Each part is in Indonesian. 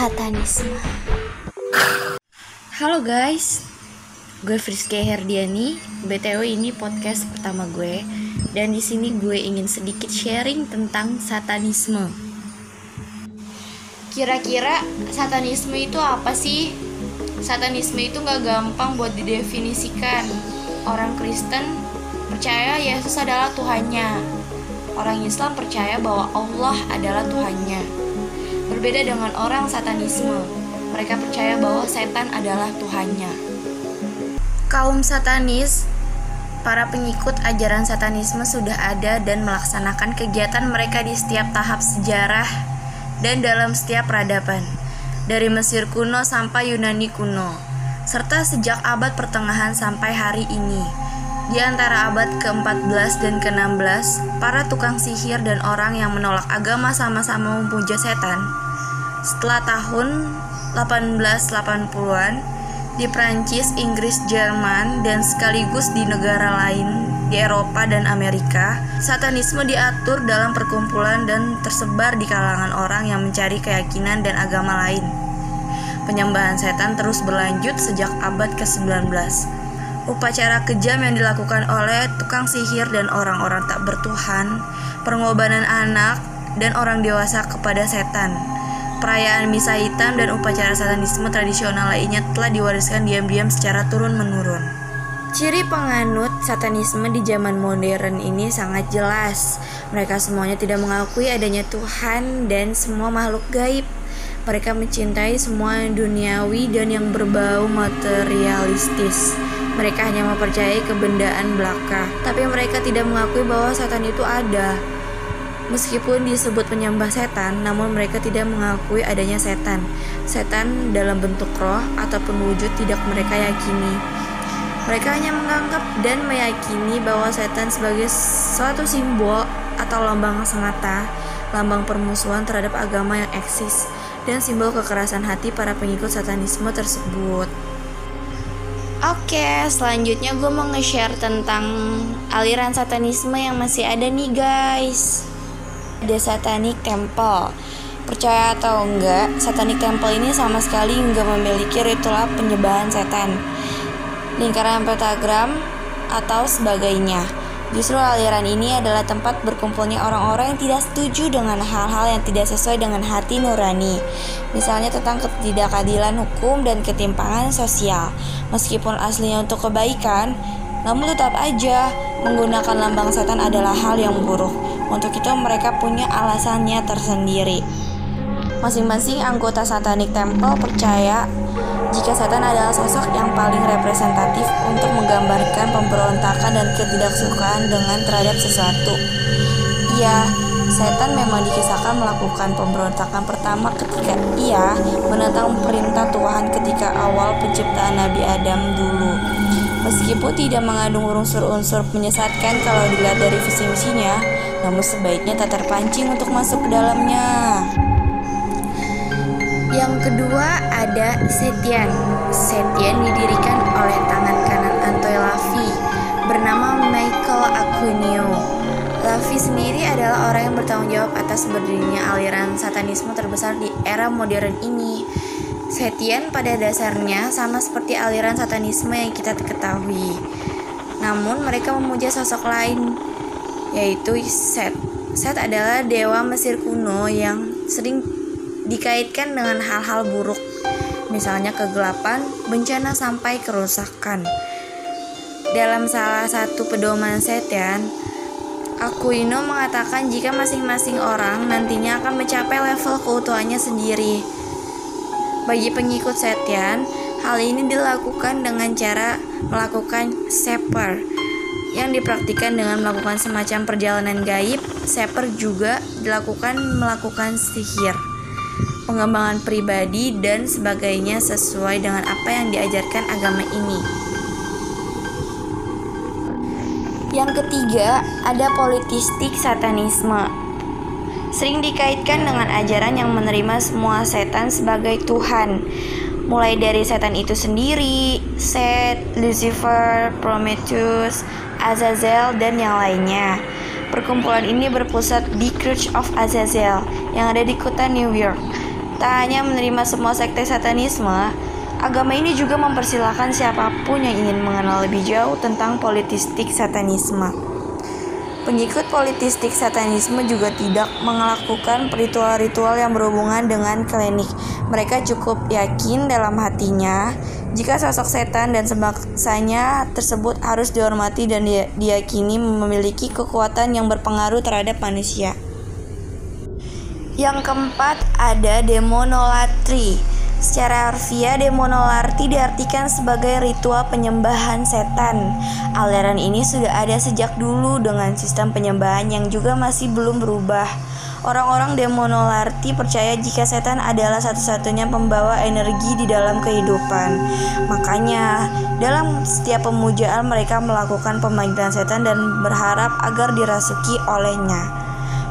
Satanisme. Halo guys, gue Friske Herdiani. BTW ini podcast pertama gue dan di sini gue ingin sedikit sharing tentang satanisme. Kira-kira satanisme itu apa sih? Satanisme itu gak gampang buat didefinisikan. Orang Kristen percaya Yesus adalah Tuhannya. Orang Islam percaya bahwa Allah adalah Tuhannya. Berbeda dengan orang satanisme, mereka percaya bahwa setan adalah Tuhannya. Kaum satanis, para pengikut ajaran satanisme sudah ada dan melaksanakan kegiatan mereka di setiap tahap sejarah dan dalam setiap peradaban, dari Mesir kuno sampai Yunani kuno, serta sejak abad pertengahan sampai hari ini. Di antara abad ke-14 dan ke-16, para tukang sihir dan orang yang menolak agama sama-sama memuja setan. Setelah tahun 1880-an, di Prancis, Inggris, Jerman, dan sekaligus di negara lain di Eropa dan Amerika, satanisme diatur dalam perkumpulan dan tersebar di kalangan orang yang mencari keyakinan dan agama lain. Penyembahan setan terus berlanjut sejak abad ke-19 upacara kejam yang dilakukan oleh tukang sihir dan orang-orang tak bertuhan, pengorbanan anak dan orang dewasa kepada setan. Perayaan misa hitam dan upacara satanisme tradisional lainnya telah diwariskan diam-diam secara turun-menurun. Ciri penganut satanisme di zaman modern ini sangat jelas. Mereka semuanya tidak mengakui adanya Tuhan dan semua makhluk gaib. Mereka mencintai semua duniawi dan yang berbau materialistis. Mereka hanya mempercayai kebendaan belaka, tapi mereka tidak mengakui bahwa setan itu ada. Meskipun disebut penyembah setan, namun mereka tidak mengakui adanya setan. Setan dalam bentuk roh ataupun wujud tidak mereka yakini. Mereka hanya menganggap dan meyakini bahwa setan sebagai suatu simbol atau lambang semata, lambang permusuhan terhadap agama yang eksis, dan simbol kekerasan hati para pengikut satanisme tersebut. Oke, selanjutnya gue mau nge-share tentang aliran satanisme yang masih ada nih guys. Ada Satanic Temple. Percaya atau enggak, Satanic Temple ini sama sekali enggak memiliki ritual penyembahan setan, lingkaran pentagram, atau sebagainya. Justru aliran ini adalah tempat berkumpulnya orang-orang yang tidak setuju dengan hal-hal yang tidak sesuai dengan hati nurani. Misalnya tentang ketidakadilan hukum dan ketimpangan sosial. Meskipun aslinya untuk kebaikan, namun tetap aja menggunakan lambang setan adalah hal yang buruk. Untuk itu mereka punya alasannya tersendiri. Masing-masing anggota Satanic Temple percaya jika setan adalah sosok yang paling representatif untuk menggambarkan pemberontakan dan ketidaksukaan dengan terhadap sesuatu. Ya, setan memang dikisahkan melakukan pemberontakan pertama ketika ia menentang perintah Tuhan ketika awal penciptaan Nabi Adam dulu. Meskipun tidak mengandung unsur-unsur menyesatkan kalau dilihat dari visi misinya, namun sebaiknya tak terpancing untuk masuk ke dalamnya. Yang kedua ada Setian. Setian didirikan oleh tangan kanan Antoy Lavi bernama Michael Acunio. Lavi sendiri adalah orang yang bertanggung jawab atas berdirinya aliran satanisme terbesar di era modern ini. Setian pada dasarnya sama seperti aliran satanisme yang kita ketahui. Namun mereka memuja sosok lain yaitu Set. Set adalah dewa Mesir kuno yang sering dikaitkan dengan hal-hal buruk, misalnya kegelapan, bencana, sampai kerusakan. Dalam salah satu pedoman setan, Aquino mengatakan jika masing-masing orang nantinya akan mencapai level keutuhannya sendiri. Bagi pengikut setan, hal ini dilakukan dengan cara melakukan seper yang dipraktikkan dengan melakukan semacam perjalanan gaib. Seper juga dilakukan melakukan sihir pengembangan pribadi, dan sebagainya sesuai dengan apa yang diajarkan agama ini. Yang ketiga, ada politistik satanisme. Sering dikaitkan dengan ajaran yang menerima semua setan sebagai Tuhan, mulai dari setan itu sendiri, Set, Lucifer, Prometheus, Azazel, dan yang lainnya. Perkumpulan ini berpusat di Church of Azazel yang ada di kota New York. Tak hanya menerima semua sekte satanisme, agama ini juga mempersilahkan siapa pun yang ingin mengenal lebih jauh tentang politistik satanisme. Pengikut politistik satanisme juga tidak melakukan ritual-ritual yang berhubungan dengan klinik. Mereka cukup yakin dalam hatinya jika sosok setan dan sembaksanya tersebut harus dihormati dan diyakini memiliki kekuatan yang berpengaruh terhadap manusia. Yang keempat ada demonolatri. Secara harfiah, demonolarti diartikan sebagai ritual penyembahan setan. Aliran ini sudah ada sejak dulu dengan sistem penyembahan yang juga masih belum berubah. Orang-orang demonolarti percaya jika setan adalah satu-satunya pembawa energi di dalam kehidupan. Makanya, dalam setiap pemujaan mereka melakukan pemanggilan setan dan berharap agar dirasuki olehnya.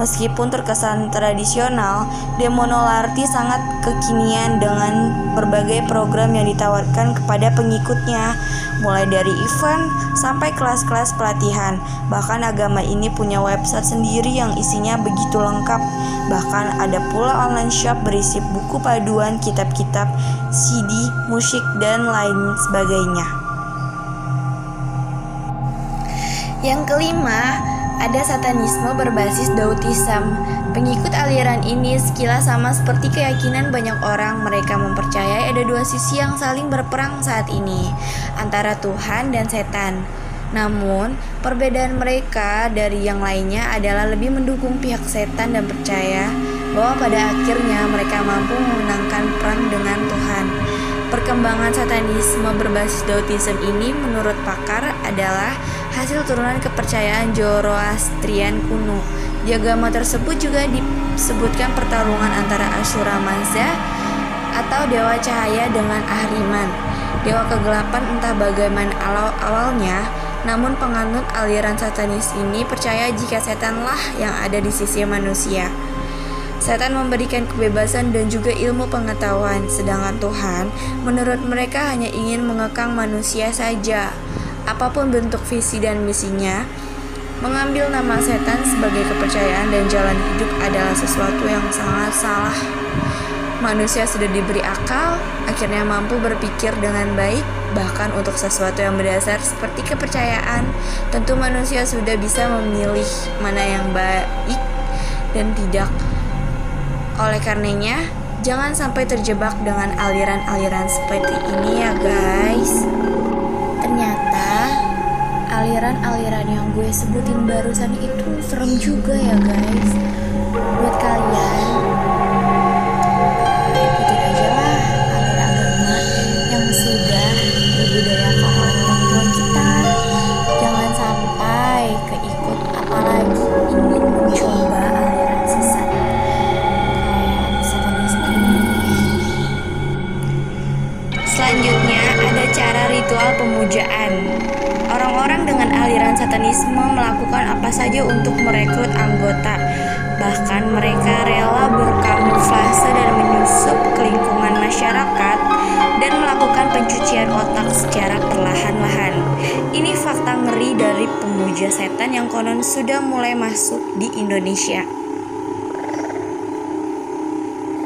Meskipun terkesan tradisional, Demonolarti sangat kekinian dengan berbagai program yang ditawarkan kepada pengikutnya, mulai dari event sampai kelas-kelas pelatihan. Bahkan agama ini punya website sendiri yang isinya begitu lengkap. Bahkan ada pula online shop berisi buku paduan kitab-kitab, CD, musik, dan lain sebagainya. Yang kelima, ada satanisme berbasis Daotism. Pengikut aliran ini sekilas sama seperti keyakinan banyak orang. Mereka mempercayai ada dua sisi yang saling berperang saat ini, antara Tuhan dan setan. Namun, perbedaan mereka dari yang lainnya adalah lebih mendukung pihak setan dan percaya bahwa pada akhirnya mereka mampu memenangkan perang dengan Tuhan. Perkembangan satanisme berbasis Daotism ini menurut pakar adalah hasil turunan kepercayaan Zoroastrian kuno. Di tersebut juga disebutkan pertarungan antara Ashura Mazda atau dewa cahaya dengan Ahriman. Dewa kegelapan entah bagaimana awal awalnya, namun penganut aliran satanis ini percaya jika setanlah yang ada di sisi manusia. Setan memberikan kebebasan dan juga ilmu pengetahuan, sedangkan Tuhan menurut mereka hanya ingin mengekang manusia saja apa pun bentuk visi dan misinya, mengambil nama setan sebagai kepercayaan dan jalan hidup adalah sesuatu yang sangat salah. Manusia sudah diberi akal, akhirnya mampu berpikir dengan baik, bahkan untuk sesuatu yang berdasar seperti kepercayaan. Tentu manusia sudah bisa memilih mana yang baik dan tidak. Oleh karenanya, jangan sampai terjebak dengan aliran-aliran seperti ini ya guys aliran-aliran yang gue sebutin barusan itu serem juga ya guys satanisme melakukan apa saja untuk merekrut anggota. Bahkan mereka rela berkamuflase dan menyusup ke lingkungan masyarakat dan melakukan pencucian otak secara perlahan-lahan. Ini fakta ngeri dari pemuja setan yang konon sudah mulai masuk di Indonesia.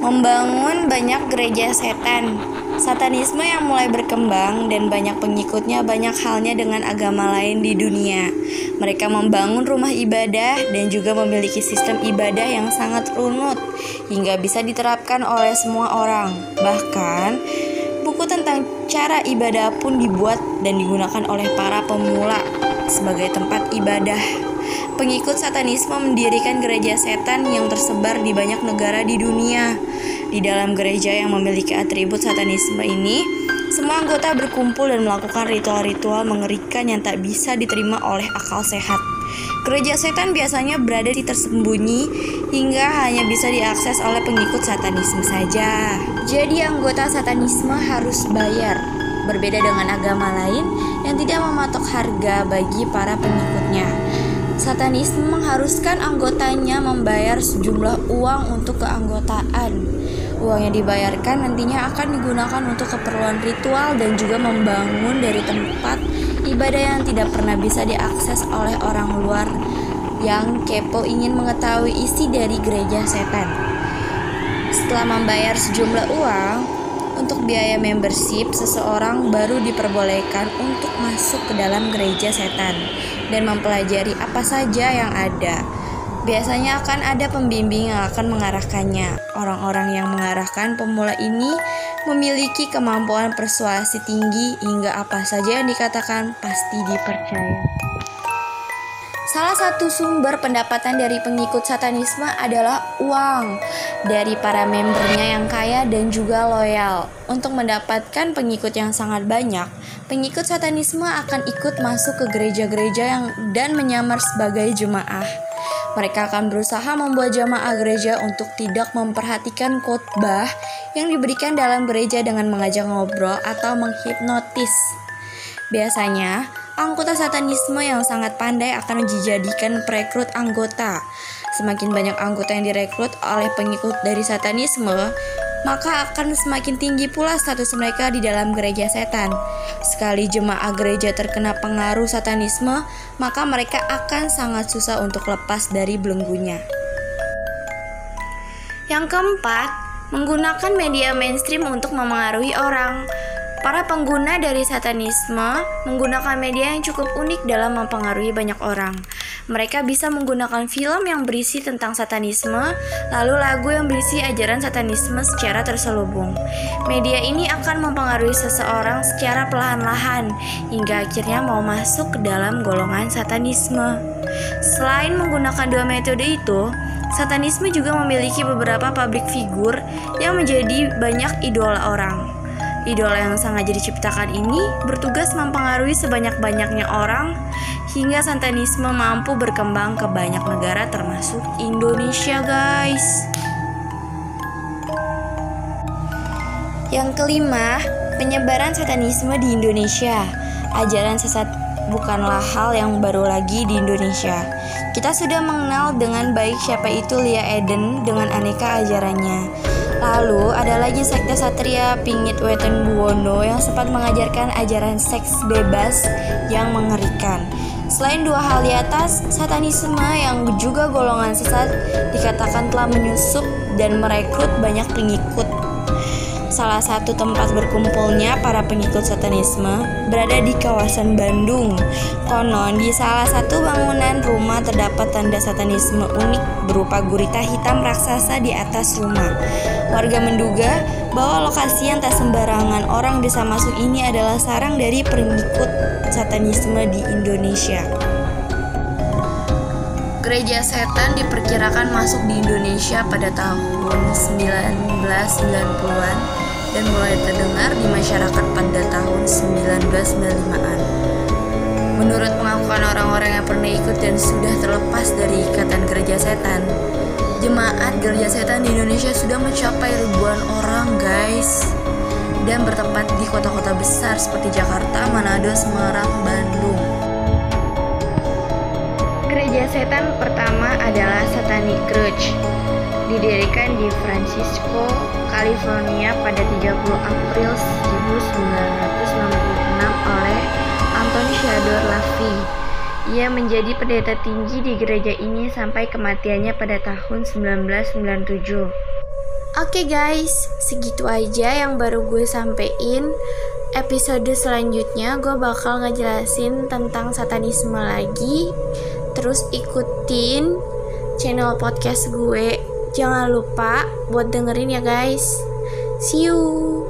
Membangun banyak gereja setan Satanisme yang mulai berkembang dan banyak pengikutnya banyak halnya dengan agama lain di dunia. Mereka membangun rumah ibadah dan juga memiliki sistem ibadah yang sangat runut hingga bisa diterapkan oleh semua orang. Bahkan, buku tentang cara ibadah pun dibuat dan digunakan oleh para pemula sebagai tempat ibadah. Pengikut satanisme mendirikan gereja setan yang tersebar di banyak negara di dunia. Di dalam gereja yang memiliki atribut satanisme ini, semua anggota berkumpul dan melakukan ritual-ritual mengerikan yang tak bisa diterima oleh akal sehat. Gereja setan biasanya berada di tersembunyi hingga hanya bisa diakses oleh pengikut satanisme saja. Jadi anggota satanisme harus bayar. Berbeda dengan agama lain yang tidak mematok harga bagi para pengikutnya. Satanisme mengharuskan anggotanya membayar sejumlah uang untuk keanggotaan. Uang yang dibayarkan nantinya akan digunakan untuk keperluan ritual dan juga membangun dari tempat ibadah yang tidak pernah bisa diakses oleh orang luar yang kepo ingin mengetahui isi dari gereja setan. Setelah membayar sejumlah uang untuk biaya membership, seseorang baru diperbolehkan untuk masuk ke dalam gereja setan dan mempelajari apa saja yang ada. Biasanya akan ada pembimbing yang akan mengarahkannya. Orang-orang yang mengarahkan pemula ini memiliki kemampuan persuasi tinggi hingga apa saja yang dikatakan pasti dipercaya. Salah satu sumber pendapatan dari pengikut satanisme adalah uang dari para membernya yang kaya dan juga loyal. Untuk mendapatkan pengikut yang sangat banyak, pengikut satanisme akan ikut masuk ke gereja-gereja yang dan menyamar sebagai jemaah. Mereka akan berusaha membuat jamaah gereja untuk tidak memperhatikan khotbah yang diberikan dalam gereja dengan mengajak ngobrol atau menghipnotis. Biasanya, anggota satanisme yang sangat pandai akan dijadikan perekrut anggota. Semakin banyak anggota yang direkrut oleh pengikut dari satanisme, maka akan semakin tinggi pula status mereka di dalam gereja setan. Sekali jemaah gereja terkena pengaruh satanisme, maka mereka akan sangat susah untuk lepas dari belenggunya. Yang keempat, menggunakan media mainstream untuk memengaruhi orang. Para pengguna dari satanisme menggunakan media yang cukup unik dalam mempengaruhi banyak orang. Mereka bisa menggunakan film yang berisi tentang satanisme, lalu lagu yang berisi ajaran satanisme secara terselubung. Media ini akan mempengaruhi seseorang secara perlahan-lahan hingga akhirnya mau masuk ke dalam golongan satanisme. Selain menggunakan dua metode itu, Satanisme juga memiliki beberapa publik figur yang menjadi banyak idola orang. Idola yang sangat jadi ciptakan ini bertugas mempengaruhi sebanyak-banyaknya orang hingga santanisme mampu berkembang ke banyak negara termasuk Indonesia guys. Yang kelima, penyebaran satanisme di Indonesia. Ajaran sesat bukanlah hal yang baru lagi di Indonesia. Kita sudah mengenal dengan baik siapa itu Lia Eden dengan aneka ajarannya. Lalu ada lagi sekte Satria Pingit Weten Buwono yang sempat mengajarkan ajaran seks bebas yang mengerikan. Selain dua hal di atas, satanisme yang juga golongan sesat dikatakan telah menyusup dan merekrut banyak pengikut salah satu tempat berkumpulnya para pengikut satanisme berada di kawasan Bandung. Konon di salah satu bangunan rumah terdapat tanda satanisme unik berupa gurita hitam raksasa di atas rumah. Warga menduga bahwa lokasi yang tak sembarangan orang bisa masuk ini adalah sarang dari pengikut satanisme di Indonesia. Gereja setan diperkirakan masuk di Indonesia pada tahun 1990-an dan mulai terdengar di masyarakat pada tahun 1995-an. Menurut pengakuan orang-orang yang pernah ikut dan sudah terlepas dari ikatan gereja setan, jemaat gereja setan di Indonesia sudah mencapai ribuan orang, guys. Dan bertempat di kota-kota besar seperti Jakarta, Manado, Semarang, Bandung. Setan pertama adalah Satanic Church didirikan di Francisco, California pada 30 April 1966 oleh Anthony Shador Lavi. Ia menjadi pendeta tinggi di gereja ini sampai kematiannya pada tahun 1997. Oke okay guys, segitu aja yang baru gue sampein. Episode selanjutnya gue bakal ngejelasin tentang satanisme lagi. Terus ikutin channel podcast gue Jangan lupa buat dengerin ya guys. See you.